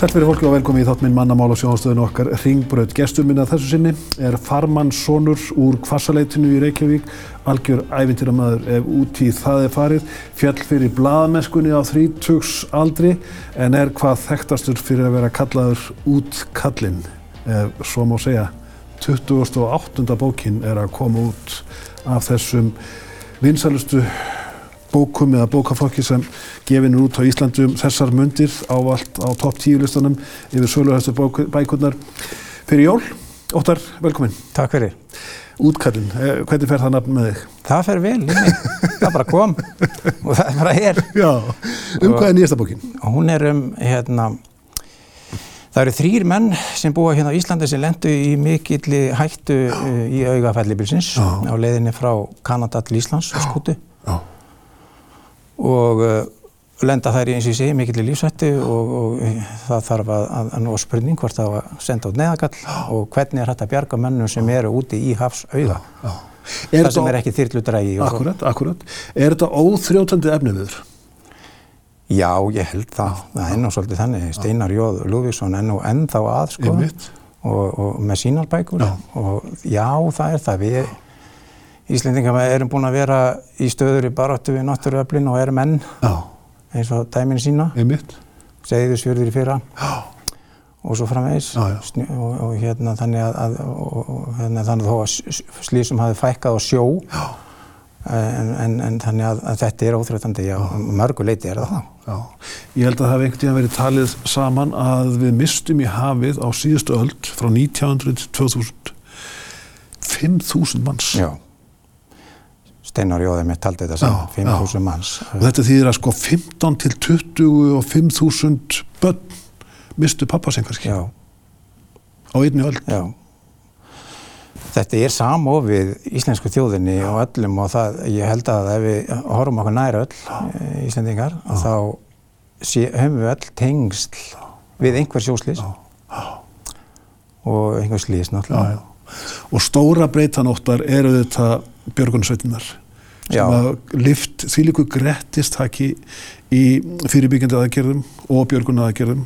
Sælt fyrir fólki og velkomi í þátt minn mannamál á sjónastöðinu okkar Ringbröð. Gestur minna þessu sinni er farmannssonur úr Kvassaleitinu í Reykjavík, algjör ævintýramæður ef út í það er farið, fjall fyrir blaðamennskunni á þrítugs aldri en er hvað þekktastur fyrir að vera kallaður út kallinn, ef svo má segja. 28. bókin er að koma út af þessum vinsælustu bókum eða bókaflokki sem gefin er út á Íslandi um þessar mundir ávalt á topp 10 listanum yfir söluhæstu bækurnar fyrir jól. Óttar, velkomin. Takk fyrir. Útkallin, eh, hvernig fer það nafn með þig? Það fer vel, inni. það bara kom og það bara er. Já, um hvað er nýjasta bókin? Hún er um, hérna, það eru þrýr menn sem búa hérna á Íslandi sem lendu í mikilli hættu uh, í augafællibilsins á leiðinni frá Kanada til Íslands og skútu. Já og uh, lenda þær í eins og ég segi mikill í lífsvættu og, og það þarf að, að, að ná spurning hvort það var senda út neðagall og hvernig er hægt að bjarga mönnum sem eru úti í hafsauða. Það sem er ekki þyrlutrægi. Akkurat, akkurat. Er þetta óþrjótandi efniður? Já, ég held það. Það er nú svolítið þannig. Steinar Jóð Lúvísson er nú ennþá að sko og, og með sínarbækur og já, það er það. Við Íslendingar erum búin að vera í stöður í baráttu við náttúruöflin og erum menn Já. eins og dæminu sína segðu svjörður í fyrra. Já. og svo framvegis. Og, og hérna þannig að, að og, hérna, þannig að þó að slísum hafi fækkað á sjó en, en, en þannig að, að þetta er óþrjóðandi og mörgu leiti er það Já. Ég held að það hef einhvern tíðan verið talið saman að við mistum í hafið á síðustu öll frá 1900 til 2000 5.000 manns. Já Steinar Jóðið mitt taldi þetta saman, 5.000 manns. Og þetta þýðir að sko 15 til 20 og 5.000 börn mistu pappasinn kannski. Já. Á einni öll. Já. Þetta er samofið íslensku þjóðinni og öllum og það, ég held að ef við horfum okkur næra öll eh, íslendingar, þá sé, höfum við öll tengsl við einhver sjóslís og einhver slís náttúrulega. Já, og stóra breytanóttar eru þetta björgunarsveitinnar sem að lift þýliku grettistaki í fyrirbyggjandi aðgerðum og björguna aðgerðum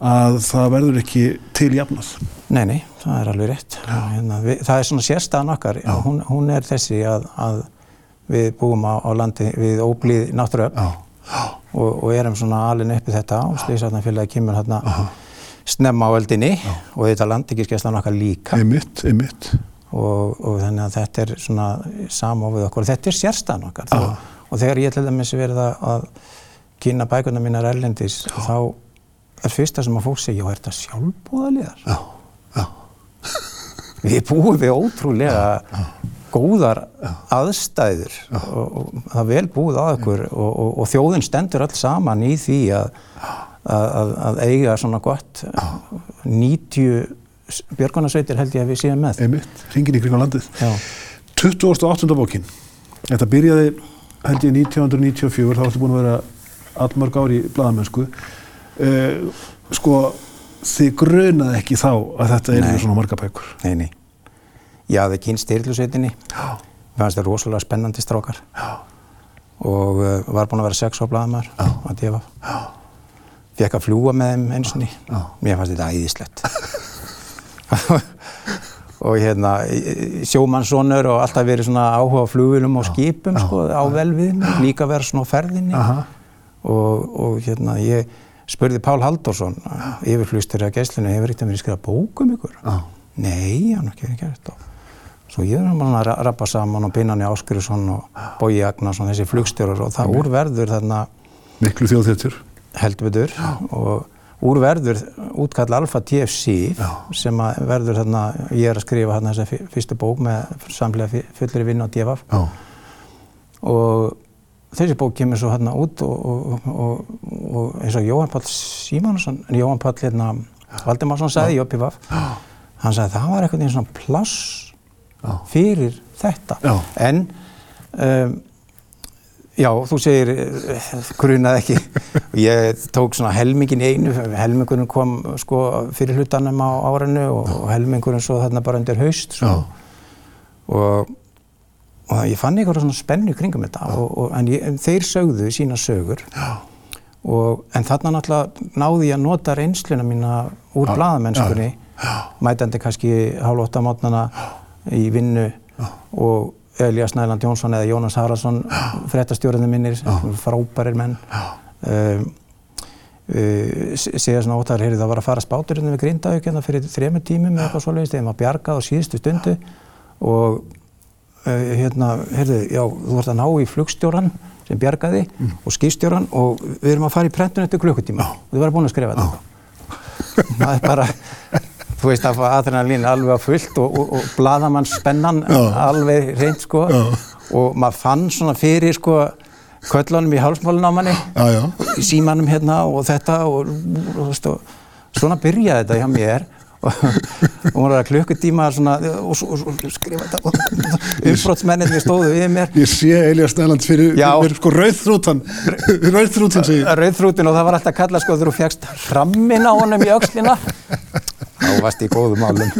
að það verður ekki til jafnað. Nei, nei, það er alveg rétt. Hérna, við, það er svona sérstæðan okkar, hún, hún er þessi að, að við búum á, á landi við óblíð náttúruöfn og, og erum svona alin uppið þetta og slísarnafélagi kemur hérna snemma á eldinni Já. og þetta landikískeslan okkar líka. Einmitt, einmitt. Og, og þannig að þetta er svona samofið okkur og þetta er sérstæðan okkar. Þá, og þegar ég til dæmis verið að kynna bækuna mínar erlendis Já. þá er fyrsta sem að fólk segja, já er þetta sjálfbúðaliðar? Já, já. Við búum við ótrúlega góðar aðstæður og, og það er vel búið á okkur og, og þjóðin stendur alls saman í því að að, að eiga svona gott 90 björgunarsveitir held ég að við séum með. Einmitt, ringin í kring á landið. Já. 28. bókin, þetta byrjaði held ég 1994, þá ætti búin að vera allmörg ári í bladamennsku. Uh, sko, þið grunaði ekki þá að þetta er svona marga bækur? Nei, nei. Já, það kynst styrlusveitinni. Fannst það rosalega spennandi strákar. Já. Og uh, var búin að vera sex á bladamar að defa. Já fekk að fljúa með þeim eins og ný. Mér fannst þetta æðislegt. og hérna sjómannssonur og alltaf verið svona áhuga á flugvilum og skipum sko á velvið, líka verið svona á ferðinni. Og, og hérna ég spurði Pál Halldórsson, yfirflugstur af gæslinu, hefur ekkert verið skrifað bókum ykkur? Já. Nei, hann har ekki verið gert. Svo ég er hann að rappa saman og Binnani Áskriðsson og Bói Agnarsson, þessi flugstjórar og það úrverður þarna Miklu þjóðþjóttur heldur betur og úr verður útkall Alfa TFC Já. sem verður þarna, ég er að skrifa þarna þessa fyrstu bók með samlega fullri vinn á DFF og þessi bók kemur svo hérna út og, og, og, og eins og Jóhann Pall Símansson, en Jóhann Pall hérna Valdimarsson sagði í OPVF hann sagði það var eitthvað eins og plass Já. fyrir þetta Já. en um, Já, þú segir grunað ekki. Ég tók svona helmingin einu, helmingurinn kom sko fyrir hlutanum á árinu og, og helmingurinn svo þarna bara undir haust. Og, og ég fann einhverja svona spennu kringum þetta og, og, en, ég, en þeir sögðu sína sögur. Já. og, en þarna náttúrulega náði ég að nota reynsluna mína úr bladamennskunni mætandi kannski hálf ótta mátnana í vinnu og Elias Næland Jónsson eða Jónas Haraldsson fréttastjórnum minnir, frábærir menn um, uh, segja svona óttar, heyrðu það var að fara spáturinn við Grindavík hérna fyrir þrejum tímum eða eitthvað svolítið, þegar maður bjargað á síðustu stundu og uh, hérna, heyrðu, já, þú vart að ná í flugstjóran sem bjargaði mm. og skýrstjóran og við erum að fara í prentun eftir klukkutíma og þú verður búin að skrifa þetta það er bara þú veist að adrenalín er alveg á fullt og, og, og bladamann spennan Já. alveg reynd sko Já. og maður fann svona fyrir sko köllunum í hálsmálun á manni. Í símanum hérna og þetta og, og svona byrjaði þetta hjá mér og hún var að klukkutíma svona og, og, og skrifa þetta. Umbrótsmenninni stóðu við mér. Ég sé Elias Snæland fyrir, sko rauðþrútan. Rauðþrútin segir Rauðþrútin og það var alltaf að kalla sko þegar þú fjagst hrammin á honum í aukslina þá varst ég í góðum álum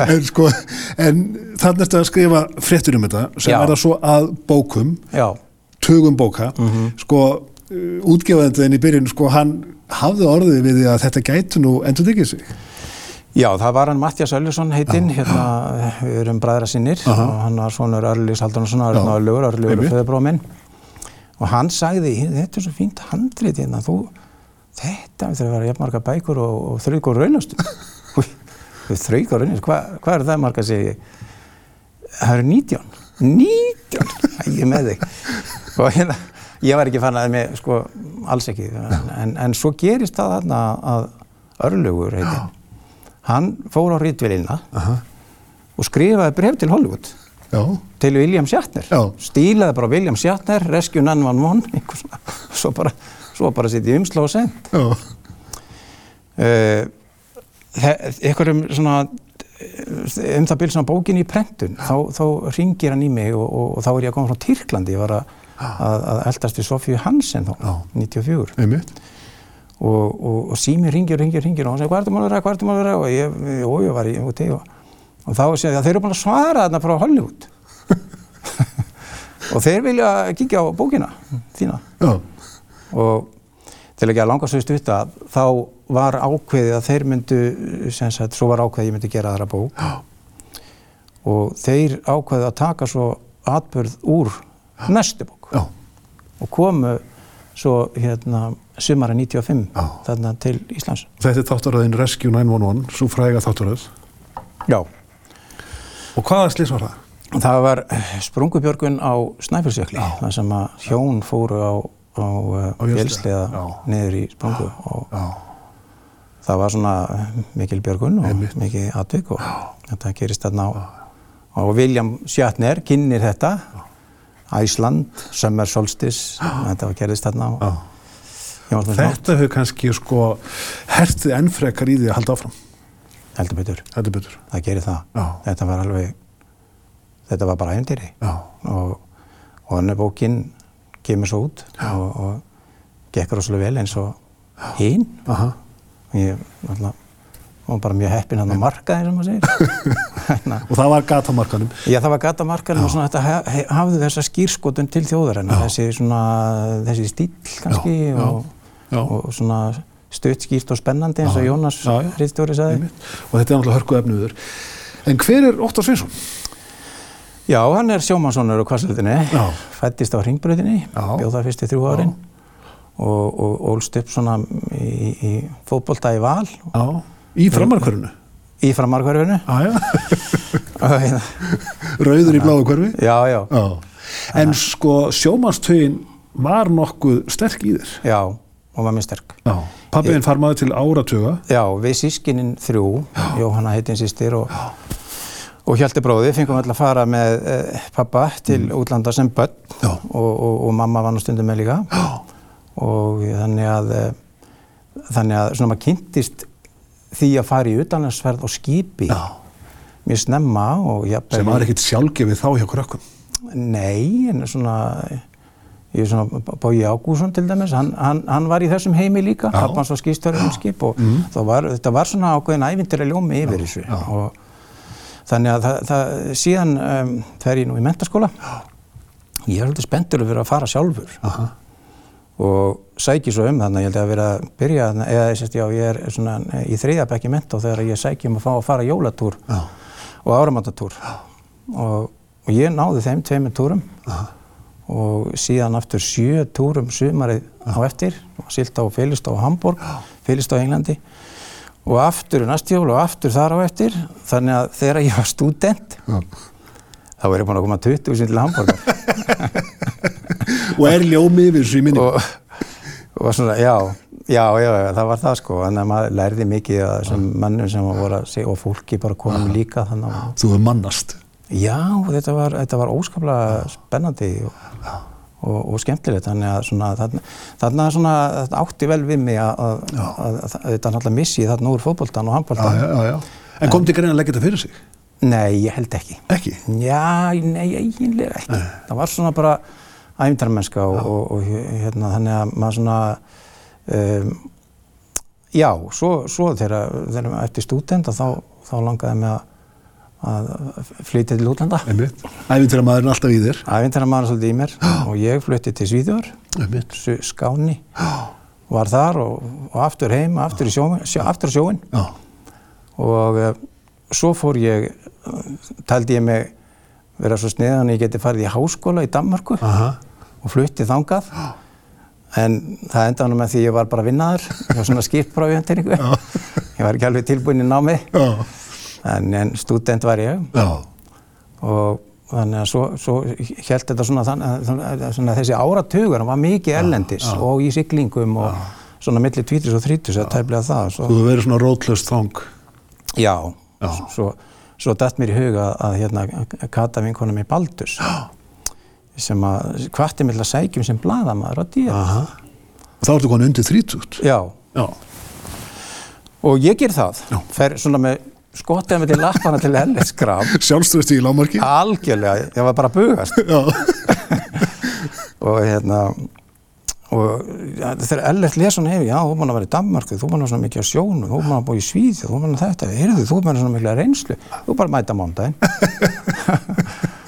En sko en þannig að skrifa fréttur um þetta sem Já. er það svo að bókum Já. tugum bóka. Mm -hmm. sko útgefaðin í byrjun sko hann hafði orðið við því að þetta gætu nú endur þykir sig? Já, það var hann Mattias Öllusson heitinn, hérna, við erum bræðra sinnir uh -huh. og hann var svonur Örlís Haldunarsson, Örlugur og föðubróminn og hann sagði, þetta er svo fínt handrið hérna, þú, þetta við þurfum að vera jafnmarga bækur og, og þraugur raunastum. þraugur raunastum, hvað hva er það marga segja? Það eru nítjón, nítjón, það er með þig. Og hérna, ég var ekki fann að með, sko, alls ekki, en, en, en svo gerist það þarna að Örlugur heitin, hann fór á rítvilina uh -huh. og skrifaði bref til Hollywood, Já. til William Shatner, Já. stílaði bara William Shatner, Rescue 911, svo bara, bara sitt í umslá og send. Uh, einhverjum svona, um það byrjum svona bókin í prentun, þá, þá ringir hann í mig og, og, og þá er ég að koma frá Tyrklandi, ég var að að, að eldast við Sofíu Hansen þá, Já. 94 Einmitt. og, og, og sími ringir, ringir, ringir og hann segir hvað ertu maður að vera, hvað ertu maður að vera og ég, jú, ég var í úti og, og þá segir ég að þeir eru búin að svara þarna frá Hollywood og þeir vilja kíkja á bókina þína Já. og til ekki að langast auðvist að þá var ákveðið að þeir myndu sem sagt, svo var ákveðið að ég myndi gera þaðra bók Já. og þeir ákveðið að taka svo atbyrð úr næstu bók Já. og komu svo hérna sumara 95 Já. þarna til Íslands. Þetta er þáttaröðin Rescue 911, svo fræga þáttaröð. Já. Og hvaða slís var það? Það var sprungubjörgun á Snæfellsjökli, það sem að hjón fóru á, á, á fjölsliða niður í sprungu og það var svona mikil björgun og Einmitt. mikil atvik og þetta gerist þarna á og William Shatner kynir þetta Æsland, Summer Solstice, þetta var gerðist þarna á. Þetta hefur kannski sko hertið ennfrekar í því að halda áfram. Heldur betur. Heldur betur. Það gerir það. Já. Þetta var alveg, þetta var bara æfndýri og, og hann er bókinn kemur svo út Já. og, og gekk rosalega vel eins og hinn. Ég, alltaf, og bara mjög heppin hann á markaði sem maður segir. og það var gatamarkanum? Já það var gatamarkanum og svona þetta hafði þessa skýrskotun til þjóðarinnar, þessi svona, þessi stíl kannski já, já, já. Og, og svona stutt skýrt og spennandi eins og Jónas Ríðstjóri sagði. Og þetta er náttúrulega hörku efniður. En hver er Óttar Svinsson? Já, hann er sjómanssonur á kvasslutinni, fættist á Ringbröðinni, bjóð það fyrst í þrjú árin og, og ólst upp svona í, í fótbolta í val. Já. Í framarkvörunu? Í framarkvörunu. Hérna. Rauður í bláu kvörfi? Já, já. já. En sko sjómanstauðin var nokkuð sterk í þér? Já, hún var mjög sterk. Já. Pappiðin farmaði til áratuga? Já, við sískininn þrjú, Jóhanna heitinn sýstir og, og Hjalti bróði fengum alltaf að fara með eh, pappa til mm. útlanda sem börn og, og, og mamma var nú stundum með líka. Já. Og þannig að, eh, þannig að svona maður kynntist því að fara í utanlandsferð og skipi. Já. mér snemma og sem var ekkert sjálfgefið þá hjá krökkum? Nei, en svona ég er svona Bói Ágússon til dæmis hann, hann, hann var í þessum heimi líka pappans var skýstörður um skip og mm. var, þetta var svona ákveðin ævindir að ljómi yfir þessu. og þannig að það, það síðan um, fer ég nú í mentaskóla ég er alltaf spenntur að vera að fara sjálfur. Aha. og sæki svo um þannig að ég held að vera að byrja eða þess að ég er svona í þriðabækki mentó þegar ég sæki um að fá að fara jólatúr Já. og áramattatúr og, og ég náði þeim tveimur túrum Já. og síðan aftur sjö túrum sumarið á eftir sílt á Félistá og Hamburg Félistá í Englandi. Og aftur næst jól og aftur þar á eftir þannig að þegar ég var student Já. þá er ég búin að koma 20.000 til Hamburg og er ljómið við þessu í minni? Og, og svona, já, já, já, það var það sko. En maður lærði mikið af þessum mannum sem voru að segja og fólki bara komum líka þannig að Þú er mannast. Já, þetta var, þetta var óskaplega spennandi og, og, og skemmtilegt. Þannig að svona, þarna, þarna svona, þetta átti vel við mig að, að, að, að þetta náttúrulega missi þarna úr fótboltan og handboltan En kom þið greina að leggja þetta fyrir sig? Nei, ég held ekki. Ekki? Já, nei, eiginlega ekki. Nei. Það var svona bara æfintarmennska og, og, og hérna þannig að maður svona um, já, svo, svo þegar, eftir stúdenda þá, þá langaði mig að að flytja til útlanda. Æfintir að maður er alltaf í þér. Æfintir að maður er svolítið í mér. Og ég flytti til Svíðjóður Skáni. Var þar og, og aftur heim aftur í sjóin, sjó, aftur sjóin og uh, svo fór ég taldi ég mig vera svo sniðan að ég geti farið í háskóla í Danmarku Aha og flutti þangað. En það enda hann með því ég var bara vinnaður. Ég var svona hendinningu ég var ekki alveg tilbúin í námi. En, en student var ég. Já. og þannig að svo, svo held þetta svona, svona, svona þessi áratugur var mikið ellendis Já. og í syklingum og Já. svona millir 20 og 30 að tæflega það svo, Þú verið svona rótlöst þang. Já, svo, svo dætt mér í huga að hérna Kata vinkonum í Baldurs sem að hvarti með að sækjum sem bladamæður á díða. Þá ertu konar undir 30? Já. Já. Og ég ger það. Já. Fer svona með skotið með til lappana til Ellert skraf. Sjálfstöðust í lámarki? Algjörlega, ég var bara að bugast. Já. og hérna, og ja, þegar Ellert lesa hann hefur, já, þú búinn að vera í Danmarku, þú að vera svona mikið á sjónu, þú búinn að búið í Svíði, þú að þetta, heyrðu, þú að vera svona mikið reynslu, þú bara mæta mándaginn.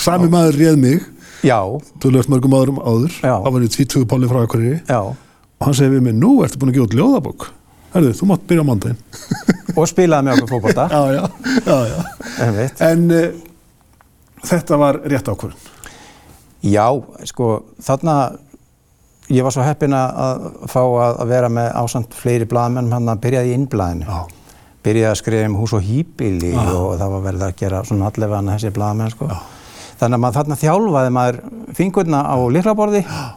Sami maður réð mig. Já. Þú löft mörgum áðurum áður. Það var í tvítuðu páli frá Akureyri. Og hann segði við mig, nú ertu búin að gefa út ljóðabokk Herðu, þú mátt byrja á mandaginn Og spilaði með okkur fókbólta Já, já, já, já. En, en uh, þetta var rétt ákvörðun. Já, sko, þarna ég var svo heppin að fá að vera með ásand fleiri blaðmenn hann að byrjaði í innblæðinu Já byrjaði að skrifa um hús og hýbili ah. og það var verið að gera svona allavega þessi blaðamenn sko. Ah. Þannig að maður þarna þjálfaði maður fingurna á liklaborði ah.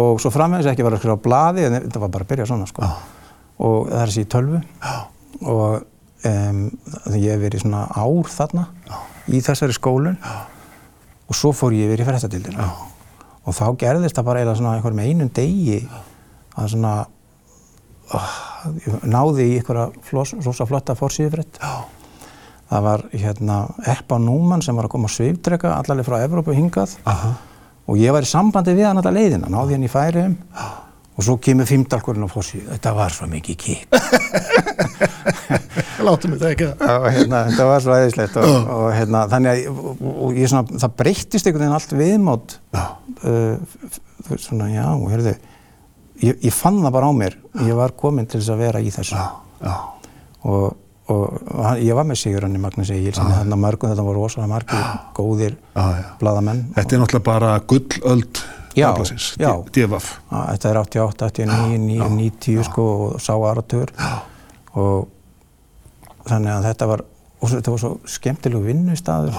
og svo framvegis ekki var að skrifa á bladi en þetta var bara að byrja svona sko. Og það er þessi í tölvu og um, ég hef verið svona ár þarna í þessari skólun og svo fór ég verið í fræstadildina og þá gerðist það bara eða svona einhver með einum degi að svona oh, náði í einhverja rosa flotta fórsýðufrætt. Það var hérna Erpa Núman sem var að koma að svifdrega allaveg frá Evrópu hingað Aha. og ég var í sambandi við hann alltaf leiðina, náði hann í færiðum og svo kemur fymdalkurinn á fórsýðu. Þetta var svo mikið. Láttu mig það ekki það. Hérna, þetta var svo aðeinslegt og, og hérna, þannig að og svona, það breyttist einhvern veginn allt viðmátt. Uh, svona, já, hérðu, ég, ég fann það bara á mér. Ég var komin til þess að vera í þessu. Og, og hann, ég var með Sigurðan í Magnús Egil sem þannig að mörgum þetta voru rosalega margir góðir bladamenn Þetta er náttúrulega bara gullöld dagbladsins, DFF Þetta er 88, 89, 90 sko, og sá aratur og þannig að þetta var, þetta var svo skemmtilegu vinnustadur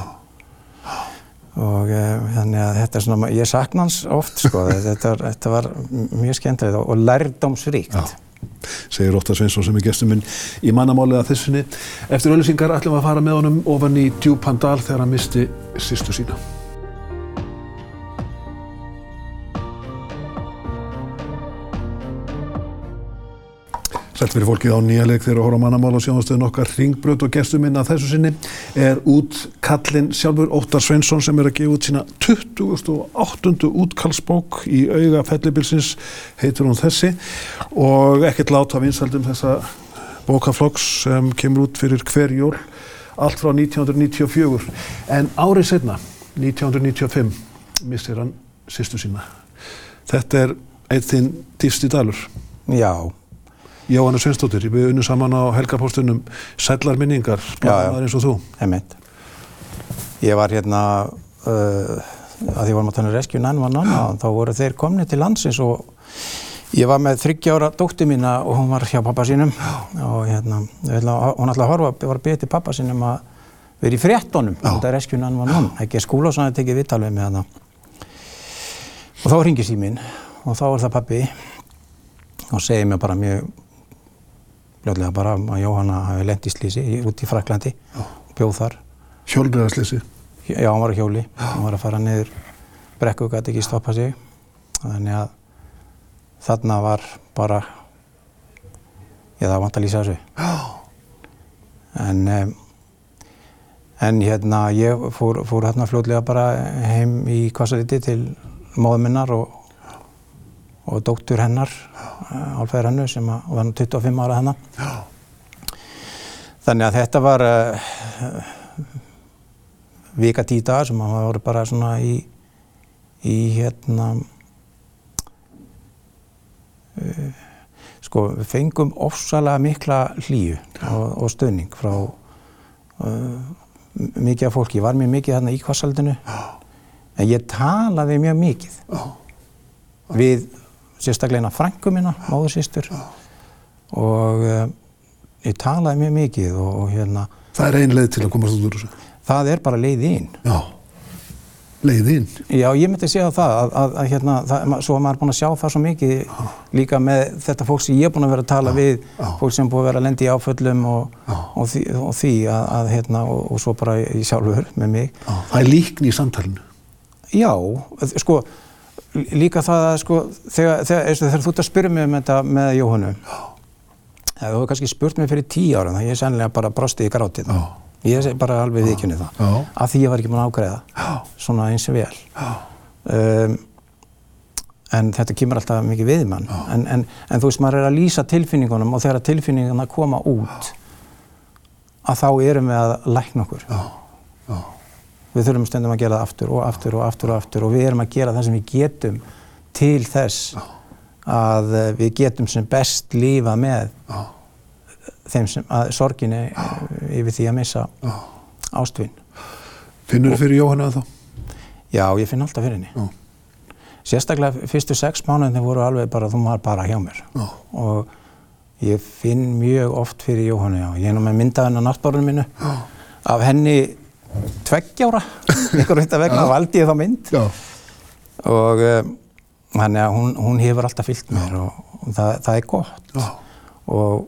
og uh, þannig að þetta er svona, ég sakna hans oft sko, þetta, var, þetta var mjög skemmtilegt og, og lærdomsríkt. Já, segir Óttar Sveinsson sem er gestur minn í mannamálið að þessunni. Eftir öllusingar ætlum við að fara með honum ofan í Djúpandal þegar hann misti sýstu sína. Sælt fyrir fólkið á nýja leik þegar að horfa mannamál á sjónastöðun okkar Ringbröð og gestur minna þessu sinni er út kallinn sjálfur Óttar Sveinsson sem er að gefa út sína 28. útkallsbók í auga fellibilsins heitur hún þessi og ekkert láta vinsaldum þessa bókaflokks sem kemur út fyrir hver jól allt frá 1994 en árið setna 1995 missir hann sýstu sína Þetta er eitt þinn dýfsti dalur. Já. Jóhanna Sveinstóttir, við unnum saman á helgapóstunum Sællar minningar, bláðar eins og þú. Emitt. Ég var hérna, uh, að ég var með að tala um Rescue 911, þá voru þeir komni til landsins og ég var með þryggjára dótti mína og hún var hjá pappa sínum. Og hérna, hún ætlaði að horfa, var til pappa sínum að vera í fréttonum, þetta er Rescue 911, ekki skúla og svona tekja vittalveg með hana. Og þá ringir síminn og þá er það pappi og segir mér bara mjög bljóðlega bara að Jóhanna hafi lendið í slísi út í Fraklandi og bjóð þar. Hjólriðarslýsi? Já, hann var á hjóli. Hann var að fara niður brekku og gæti ekki stoppa sig. Þannig að þarna var bara, ég það vant að lýsa þessu. En, en hérna, ég fór, fór hérna fljóðlega bara heim í Kvassaríti til móðu minnar og, og dóttur hennar, Álfæður hennu, sem var 25 ára hennar. Þannig að þetta var uh, vika tíu dagar sem það voru bara svona í, í hérna, uh, sko við fengum ofsalega mikla hlýju og, og stöðning frá uh, mikið af fólki. Ég var mjög mikið þarna í kvassaldinu en ég talaði mjög mikið við sérstaklega frængu mína, móðursýstur og uh, ég talaði mjög mikið og, og hérna Það er ein leið til að komast út úr þessu? Það er bara leið inn. Já, leið inn? Já, ég myndi segja það að, að, að hérna, það, svo að maður er búin að sjá það svo mikið Já. líka með þetta fólk sem ég er búin að vera að tala Já. við, Já. fólk sem er búin að vera að lendi í áföllum og, og því, og því að, að hérna, og, og svo bara ég sjálfur með mig. Það er líkn í samtalenu? Já, sko, líka það að sko, þegar, þegar, þegar þú ert að spyrja mig um þetta með Jóhannu, Þú hefur kannski spurt mér fyrir tíu ára þannig að ég sennilega bara brosti í grátið. Já. Ég er bara alveg viðkynni það. Já. Af því ég var ekki búin að ágreða. Já. Svona eins og vel. Um, en þetta kemur alltaf mikið við mann. En, en, en þú veist, maður er að lýsa tilfinningunum og þegar tilfinningunum koma út að þá erum við að lækna okkur. Við þurfum stundum að gera það aftur og aftur og aftur og aftur og við erum að gera það sem við getum til þess að eh, við getum sem best lífa með þeim sem, að sorginni Já. yfir því að missa ástvinn. Finnur þið fyrir Jóhanna þá? Já, ég finn alltaf fyrir henni. Sérstaklega fyrstu sex mánuðinni voru alveg bara, þú maður bara hjá mér. Og ég finn mjög oft fyrir Jóhanna, já. Ég er nú með myndaðinn á náttbárunum mínu. Af henni tveggjára, ykkur veit að vegna valdi ég þá mynd. Og um, Þannig að hún, hún hefur alltaf fyllt mér og, og það, það er gott. Og,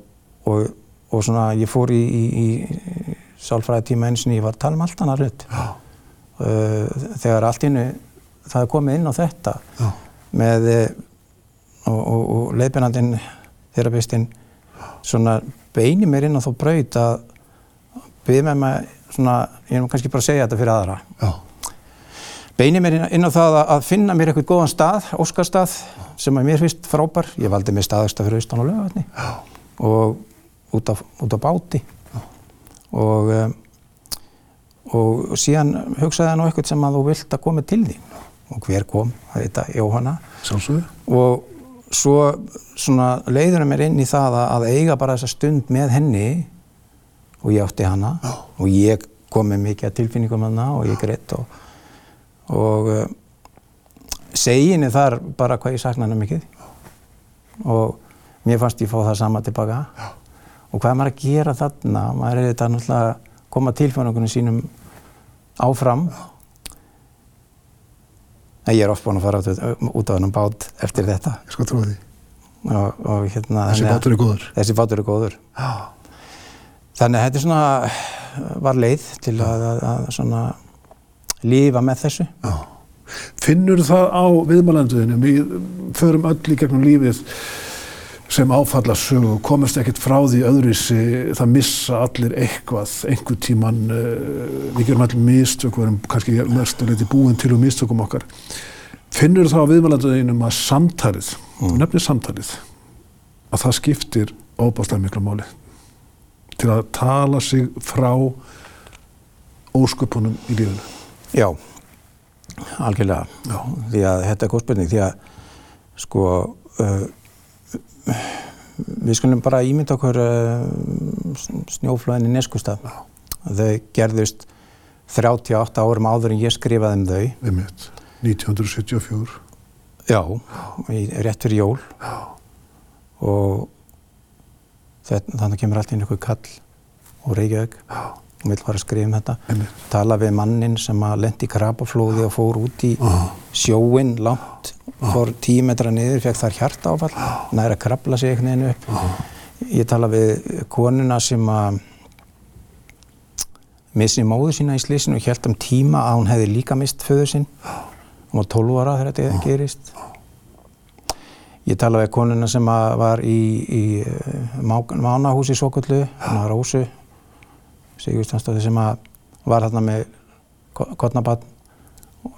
og, og svona ég fór í, í, í sálfræði tíma eins og ég var að tala um allt annað hlut. Uh, þegar allt innu það er komið inn á þetta Já. með og leiðbjörnandinn þerapistinn svona beini mér inn á þó braut að byrja með mig svona, ég er nú kannski bara að segja þetta fyrir aðra. Já. Beini mér inn á það að finna mér eitthvað góðan stað, óskarstað sem að mér finnst frábær. Ég valdi mér staðastað fyrir austan á lögatni og út af, út af báti. Og, um, og síðan hugsaði hann á eitthvað sem að þú vilt að koma til því og hver kom, það heit að Jóhanna. Sjálfsögur og svo leiður mér inn í það að eiga bara þessa stund með henni og ég átti hana. Já. og ég kom með mikið tilfinningum hana og ég greitt og og uh, seginni þar bara hvað ég sakna hana mikið. Og mér fannst ég fá það sama tilbaka. Já. og hvað er maður að gera þarna? Maður er þetta náttúrulega að koma tilfæðunum sínum áfram. Já. ég er oft búinn að fara út á þennum bát eftir þetta. Ég sko trúi því. Og, og, hérna, þessi bátur er góður. þessi bátur er góður. Já. Þannig að þetta svona var leið til að, að, að svona lifa með þessu. Já. Finnur það á viðmálanduðinu? Við förum öll í gegnum lífið sem áfallasög og komast ekkert frá því öðruvísi, það missa allir eitthvað, einhver tíman, uh, við gerum allir mistök og erum kannski mest að leiti búin til og mistökum okkar. Finnur það á viðmálanduðinum að samtalið, mm. nefnir samtalið, að það skiptir óbáslega miklu máli til að tala sig frá ósköpunum í lífunu? Já, algjörlega. Já. Því að þetta er góð spurning því að Sko, uh, við skulum bara ímynda okkur uh, snjóflóðin í Neskustaf. Þau gerðust 38 árum áður en ég skrifaði um þau. Við mitt, 1974. Já, rétt fyrir jól. Já. Og þannig kemur alltaf inn einhver kall og Reykjavík. Og vill fara að skrifa um þetta. Einmitt. tala við mannin sem að lendi í krabaflóði og fór út í Ah. sjóin langt fór tíu metra niður, fekk þar hjarta áfall næri að krabla sig einhvern veginn upp. Ég tala við konuna sem að missi móðu sína í slísinu og held um tíma að hún hefði líka mist föðu sinn. Hún var 12 ára þegar þetta gerist ég tala við konuna sem var í, í eh, Má- mánahúsi svokullu, hann var Rósu Sigurðsdóttir sem var þarna með kottnabann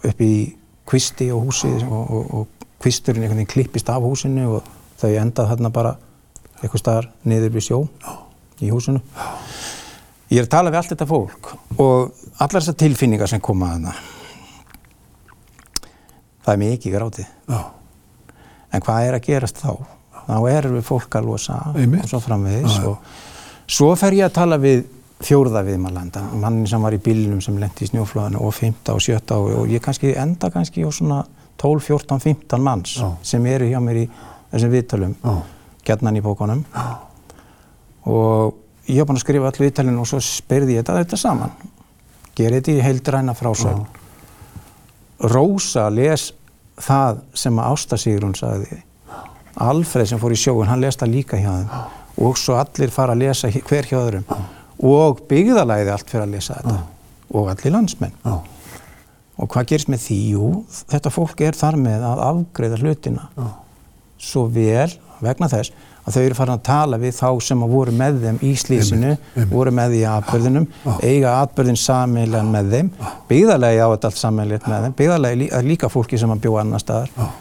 upp í kvisti á húsi og, og, og kvisturinn einhvern veginn klippist af húsinu og þau endað þarna bara eitthvað staðar niður við sjó í húsinu. Ég er að tala við allt þetta fólk og allar þessar tilfinningar sem koma að hana það er mikið grátið. Já. En hvað er að gerast þá? Þá við fólk að losa Einmitt. og svo framvegis Já, já. og svo fer ég að tala við fjórða viðmælanda, mannin sem var í bílnum sem lendi í snjóflóðinu og 15 og 17 og, ég kannski enda kannski á svona 12, 14, 15 manns Já. sem eru hjá mér í þessum viðtölum, Já. gætnan í bókunum og ég hef búin að skrifa allir viðtölinu og svo spyrði ég þetta, þetta saman gerði þetta í heildræna frásögn Rósa les það sem að Ásta Sigrun sagði Alfred sem fór í sjóun, hann les það líka hjá þeim. Og svo allir fara að lesa hver hjá öðrum. Og byggðalæði allt fyrir að lesa þetta. Og allir landsmenn. Og hvað gerist með því? Jú, þetta fólk er þar með að afgreiða hlutina. Svo vel vegna þess að þau eru farin að tala við þá sem að voru með þeim í slísinu, voru með því atbyrðinum, Já. eiga atbyrðin sameilan með þeim, byggðalegi á þetta allt sameilit með þeim, byggðalegi lí, er líka fólki sem að bjóða annar staðar,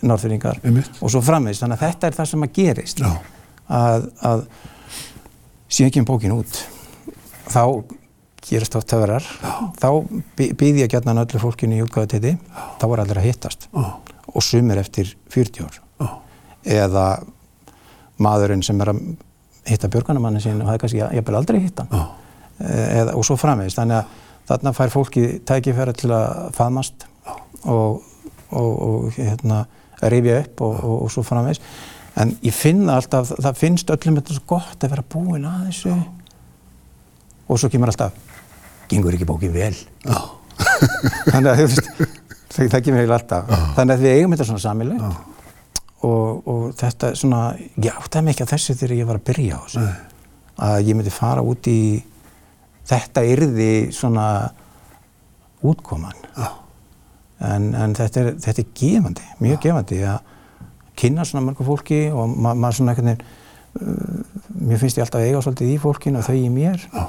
norðfyrringar og svo framvegist, þannig að þetta er það sem að gerist. Að, að kemur bókin út þá gerast þá töfrar. Þá býð ég gætnan öllu fólkinu í útgáðateiti þá var allir að hittast. Og sumir eftir 40 ár. Eða maðurinn sem er að hitta björgunamannin sín og það er kannski vil aldrei hitta hann. Já. eða, og svo framvegist þannig að þarna fær fólki tækifæra til að faðmast og, og, og hérna, rifja upp og, og, og svo framvegist en ég finna alltaf, það finnst öllum þetta svo gott að vera búin að þessu. Og svo kemur alltaf gengur ekki bókin vel? Þannig að það, það kemur heil alltaf. Þannig að við eigum þetta svona samilegt og, og þetta svona ég áttaði mig ekki að þessu þegar ég var að byrja á þessu. Að ég myndi fara út í þetta yrði svona útkoman. Já. en, en þetta, er, þetta er gefandi, mjög gefandi að kynna svona mörgu fólki og ma maður svona einhvern veginn uh, mér finnst ég alltaf eiga svolítið í fólkinu og þau í mér. Já.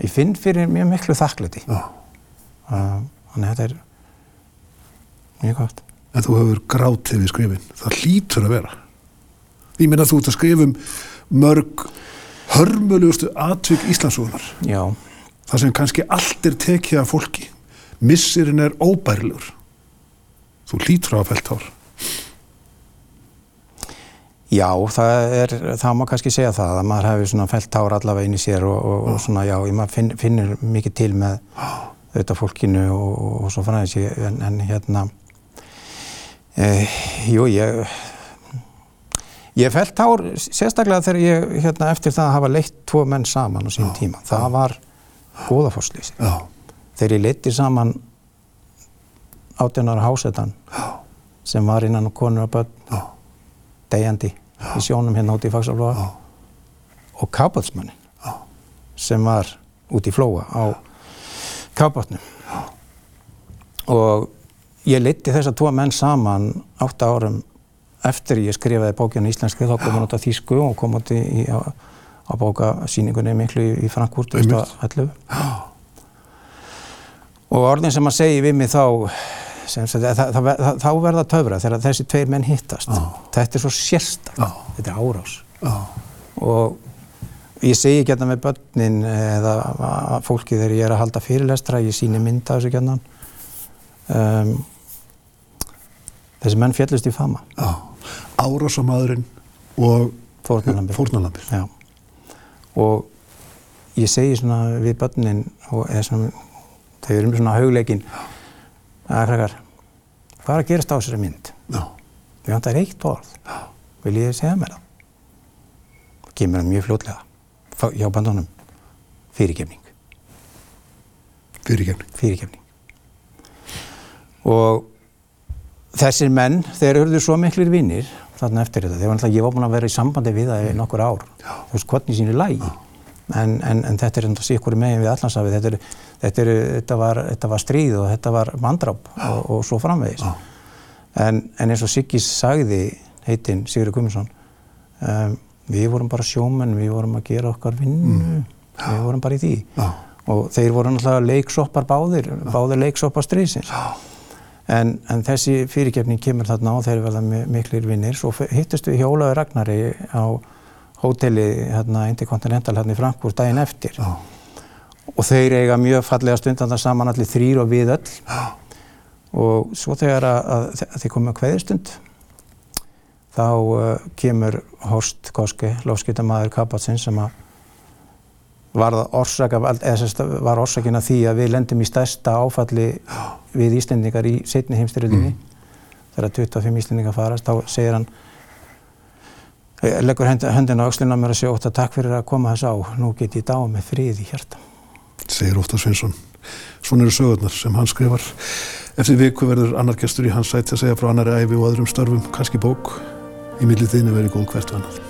ég finn fyrir mjög miklu þakklæti. Já. uh, þannig að þetta er mjög gott En þú hefur grátið við skrifin. Það hlýtur að vera. Ég meina þú ert að skrifa um mörg hörmulugustu atvik Íslandsúðunar. Það sem kannski allt er tekið af fólki. Missirinn er óbærilegur. Þú hlýtur að felt hár. já það er það má kannski segja það að maður hefur svona felt tár allavega inn í sér og, og, og svona já, maður finn, finnir mikið til með auðvitað fólkinu og, og, svo fannæðis ég en, en hérna eh, jú ég ég felt tár sérstaklega þegar ég hérna eftir það að hafa leitt tvo menn saman á sínum tíma, það var góðafórslýsi Já. þegar ég leiti saman 18 ára hásetan sem var innan konur og börn Já. degjandi í sjónum hérna út í Faxaflóa Já. og kápatsmannin sem var út í Flóa á kápatnum og ég leiti þessa tvo menn saman 8 árum eftir ég skrifaði bókinu íslenski þá kom hann út af Þýsku og kom út í, á, á bókasýningunni miklu í, í Frankfurt 2011 og orðin sem að segja við mig þá sem, það, það, það, þá verða töfra þegar þessi tveir menn hittast. Þetta er svo sérstakt, Já. þetta er árás. Já. og ég segi hérna með börnin eða að fólki þegar ég er að halda fyrirlestra ég síni mynda þessu hérna um, þessi menn fjallist í fama Já, árásamadurinn og. Já. og ég segi svona við börnin og þau eru svona haugleikin að hrakkar hvað er að gerast á þessari mynd? Já, Við vantar eitt orð. Vil ég segja mér það? Það kemur hann mjög fljótlega. Hjá bandunum. Fyrirgefning. fyrirgefning. Fyrirgefning. Og þessir menn, þeir urðu svo miklir vinnir þarna eftir þetta. Þeir var náttúrulega, ég var búinn að vera í sambandi við það í nokkur ár. Já. Þú veist, hvernig í sínu lægi. En, en, en þetta er enda sikkur megin við allansafið. Þetta, er, þetta, er, þetta, var, þetta var stríð og þetta var mandráp og, og svo framvegis. En, en eins og Siggi sagði, heitinn Sigurður Guðmundsson, um, við vorum bara sjómenn, við vorum að gera okkar vinnu, við vorum bara í því. Já. Og þeir voru náttúrulega leiksoppar báðir, báðir leiksoppar stríðsins. En, en þessi fyrirgefning kemur þarna og þeir verða mi- miklir vinnir. Svo hittust við Hjólaður Ragnari á hóteli hérna, Intercontinental hérna í Frankfurt daginn eftir. Já. Og þeir eiga mjög fallega stundan það saman allir þrýr og við öll. Já. Og svo þegar að, að, að þið komum að kveðistund, þá uh, kemur Horst Koski, lofskiptamaður Kapatsins, sem að var, orsaka, var orsakin að því að við lendum í stærsta áfalli við Íslendingar í setni heimstyrjöldinni. Þegar 25 Íslendingar farast, þá segir hann, eh, leggur hönd- höndina á öxlina á mér og segir ótt að takk fyrir að koma þess á, nú get ég dáið með frið í hjarta. segir Óttar Sveinsson. Svona eru sögurnar sem hann skrifar. Eftir viku verður annar gestur í hans sæti að segja frá annari æfi og öðrum störfum, kannski bók. Í millið þínu verið góð hvert annað.